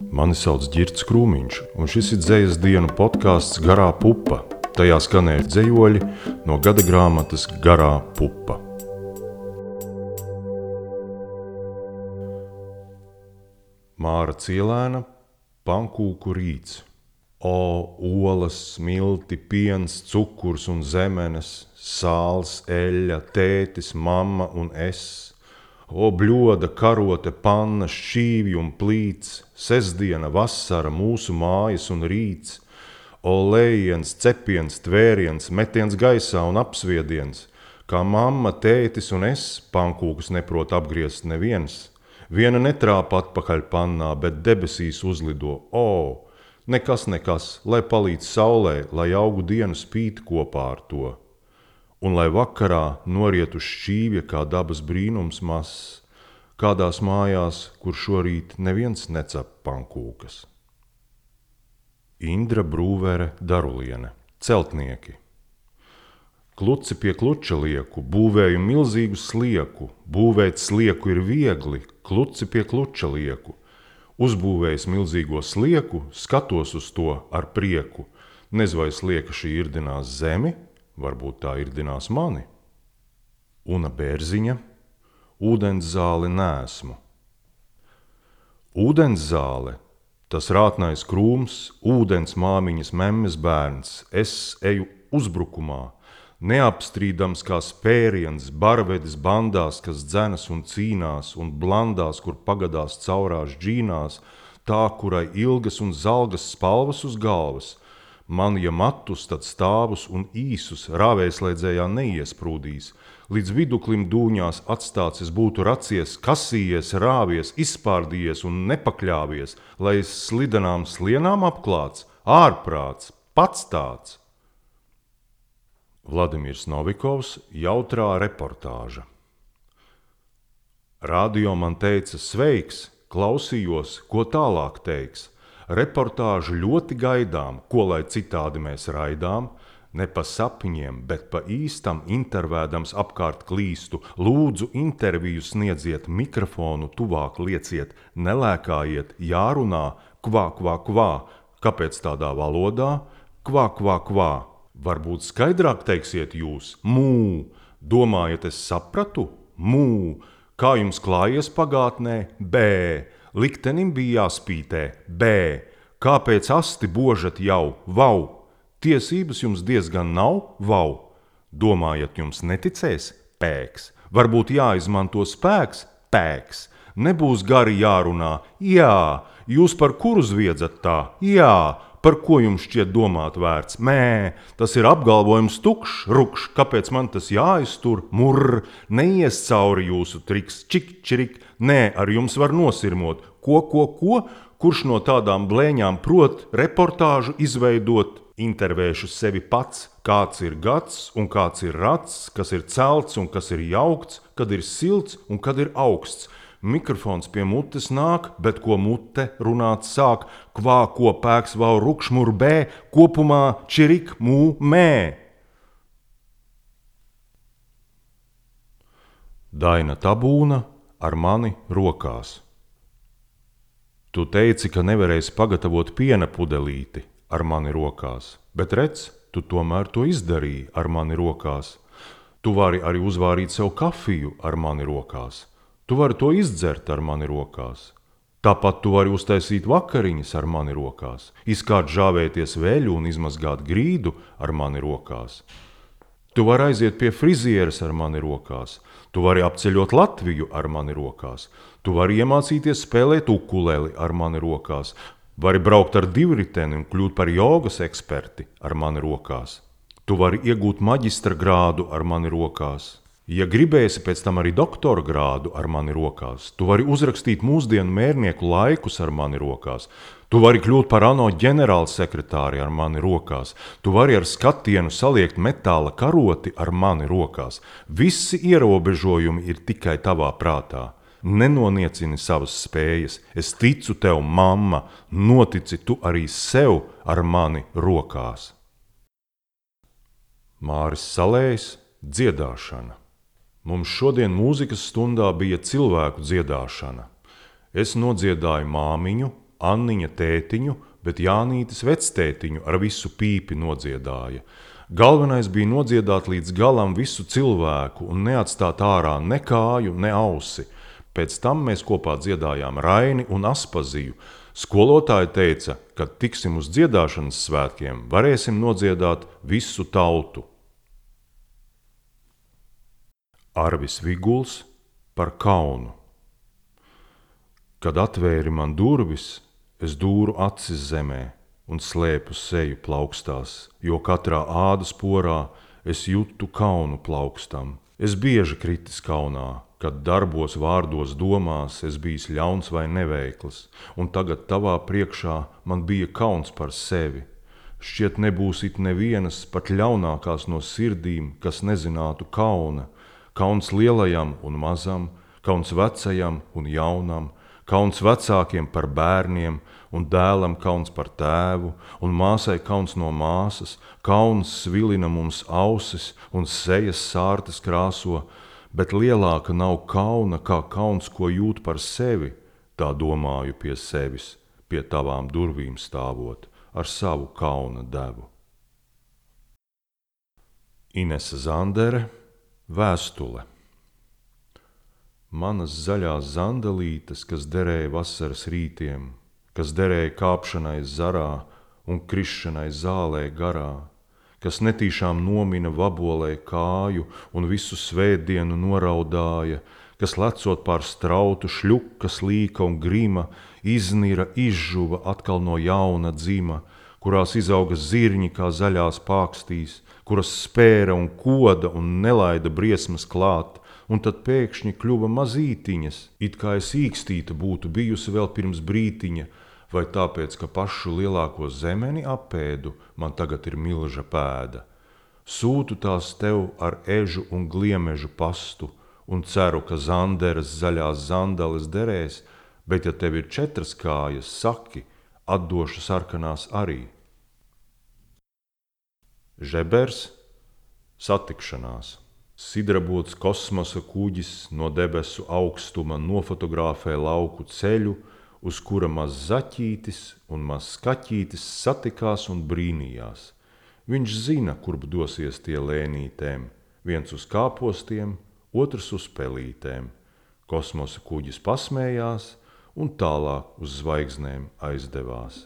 Mani sauc Girts Krūmiņš, un šis ir dzējas dienu podkāsts Garā pupa. Tajā skanēja dzējoļi no gada grāmatas Garā pupa. Māra Cielēna, Pankūku rīts. O, olas, smilti, piens, cukurs un zemenes, sāls, eļļa, tētis, mamma un es – O bļoda, karote, panna, šķīvi un plīts, sestdiena, vasara, mūsu mājas un rīts, o lējiens, cepiens, tvēriens, metiens gaisā un apsviediens, kā mamma, tētis un es, pankūkus neprot apgriezt neviens. Viena netrāpa atpakaļ pannā, bet debesīs uzlido, o, nekas, nekas, lai palīdz saulē, lai augu dienu spīt kopā ar to un lai vakarā noriet uz šķīvja kā dabas brīnums mazs, kādās mājās, kur šorīt neviens necep pankūkas. Indra Brūvere Daruliene, celtnieki. Kluci pie kluča lieku, būvēju milzīgu slieku, būvēt slieku ir viegli, kluci pie kluča lieku. Uzbūvējis milzīgo slieku, skatos uz to ar prieku, nezvai slieka šī irdinās zemi, varbūt tā ir dinās mani. Una bērziņa, ūdens zāle nesmu. Ūdens zāle, tas rātnais krūms, ūdens māmiņas memmes bērns, es eju uzbrukumā, neapstrīdams kā spēriens, barvedis bandās, kas dzenas un cīnās, un blandās, kur pagadās caurās džīnās, tā, kurai ilgas un zelgas spalvas uz galvas – Man, ja matus, tad stāvus un īsus rāvēslēdzējā neiesprūdīs, līdz viduklim dūņās atstāts es būtu racies, kasījies, rāvies, izpārdījies un nepakļāvies, lai es slidenām slienām apklāts, ārprāts, pats tāds. Vladimirs Novikovs jautrā reportāža. Radio man teica, sveiks, klausījos, ko tālāk teiks Reportāžu ļoti gaidām, ko lai citādi mēs raidām, ne pa sapņiem, bet pa īstam intervēdams apkārt klīstu. Lūdzu, interviju sniedziet, mikrofonu tuvāk lieciet, nelēkājiet, jārunā, kvā, kvā, kvā. Kāpēc tādā valodā? Kvā, kvā, kvā. Varbūt skaidrāk teiksiet jūs, mū, domājat, es sapratu? Mū, kā jums klājies pagātnē? Bē, liktenim bija jāspītē, B, kāpēc asti božat jau, vau, tiesības jums diezgan nav, vau, domājat, jums neticēs, pēks, varbūt jāizmanto spēks, pēks, nebūs gari jārunā, jā, jūs par kuru zviedzat tā, jā, Par ko jums šķiet domāt vērts? Mē, tas ir apgalvojums tukšs, rupšs, kāpēc man tas jāiztur? Murr, neies cauri jūsu triks, čik, čirik, nē, ar jums var nosirmot. Ko, ko, ko? Kurš no tādām blēņām prot reportāžu izveidot? Intervēšu sevi pats, kāds ir gads un kāds ir rats, kas ir celts un kas ir jaukts, kad ir silts un kad ir augsts Mikrofons pie mutes nāk, bet ko mute runāt sāk, kvā ko pēks vēl rupšmur bē, kopumā čirik mū mē. Daina tabūna ar mani rokās. Tu teici, ka nevarēsi pagatavot piena pudelīti ar mani rokās, bet redz, tu tomēr to izdarīji ar mani rokās. Tu vari arī uzvārīt sev kafiju ar mani rokās Tu vari to izdzert ar mani rokās. Tāpat tu vari uztaisīt vakariņas ar mani rokās, izkārt žāvēties veļu un izmazgāt grīdu ar mani rokās. Tu vari aiziet pie frizieres ar mani rokās, tu vari apceļot Latviju ar mani rokās, tu vari iemācīties spēlēt ukuleli ar mani rokās, vari braukt ar divriteni un kļūt par jogas eksperti ar mani rokās. Tu vari iegūt maģistra grādu ar mani rokās, Ja gribēsi pēc tam arī doktora grādu ar mani rokās, tu vari uzrakstīt mūsdienu mērnieku laikus ar mani rokās, tu vari kļūt par ANO ģenerālsekretāri ar mani rokās, tu vari ar skatienu saliekt metāla karoti ar mani rokās. Visi ierobežojumi ir tikai tavā prātā. Nenoniecini savas spējas, es ticu tev, mamma, notici tu arī sev ar mani rokās. Māris Salējs dziedāšana. Mums šodien mūzikas stundā bija cilvēku dziedāšana. Es nodziedāju māmiņu, Anniņa tētiņu, bet Jānītis vectētiņu ar visu pīpi nodziedāja. Galvenais bija nodziedāt līdz galam visu cilvēku un neatstāt ārā ne kāju, ne ausi. Pēc tam mēs kopā dziedājām Raini un Aspaziju. Skolotāja teica, ka tiksim uz dziedāšanas svētkiem, varēsim nodziedāt visu tautu. Arvis Viguls par kaunu. Kad atvēri man durvis, es dūru acis zemē un slēpu seju plaukstās, jo katrā ādas porā es jūtu kaunu plaukstam. Es bieži kritis kaunā, kad darbos, vārdos, domās es bijis ļauns vai neveikls, un tagad tavā priekšā man bija kauns par sevi. Šķiet, nebūs it nevienas pat ļaunākās no sirdīm, kas nezinātu kauna, kauns lielajam un mazam, kauns vecajam un jaunam, kauns vecākiem par bērniem, un dēlam kauns par tēvu, un māsai kauns no māsas, kauns svilina mums ausis un sejas sārtas krāso, bet lielāka nav kauna kā kauns, ko jūt par sevi, tā domāju pie sevis, pie tavām durvīm stāvot ar savu kauna devu. Inese Zandere, Vēstule. Manas zaļās zandalītes, kas derēja vasaras rītiem, kas derēja kāpšanai zarā un krišanai zālē garā, kas netīšām nomina vabolē kāju un visu svētdienu noraudāja, kas lecot pār strautu šļuka, slīka un grima, iznira, izžuva atkal no jauna dzima, kurās izauga zirņi kā zaļās pākstīs, kuras spēra un koda un nelaida briesmas klāt, un tad pēkšņi kļuva mazītiņas, it kā es īkstīta būtu bijusi vēl pirms brītiņa, vai tāpēc, ka pašu lielāko zemeni apēdu, man tagad ir milža pēda. Sūtu tās tev ar ežu un gliemežu pastu, un ceru, ka zanderes zaļās zandales derēs, bet ja tev ir četras kājas, saki, atdošu sarkanās arī. Žebers satikšanās. Sidrabots kosmosa kuģis no debesu augstuma nofotografē lauku ceļu, uz kura maz zaķītis un maz skaķītis satikās un brīnījās. Viņš zina, kurp dosies tie lēnītēm, viens uz kāpostiem, otrs uz pelītēm. Kosmosa kuģis pasmējās un tālāk uz zvaigznēm aizdevās.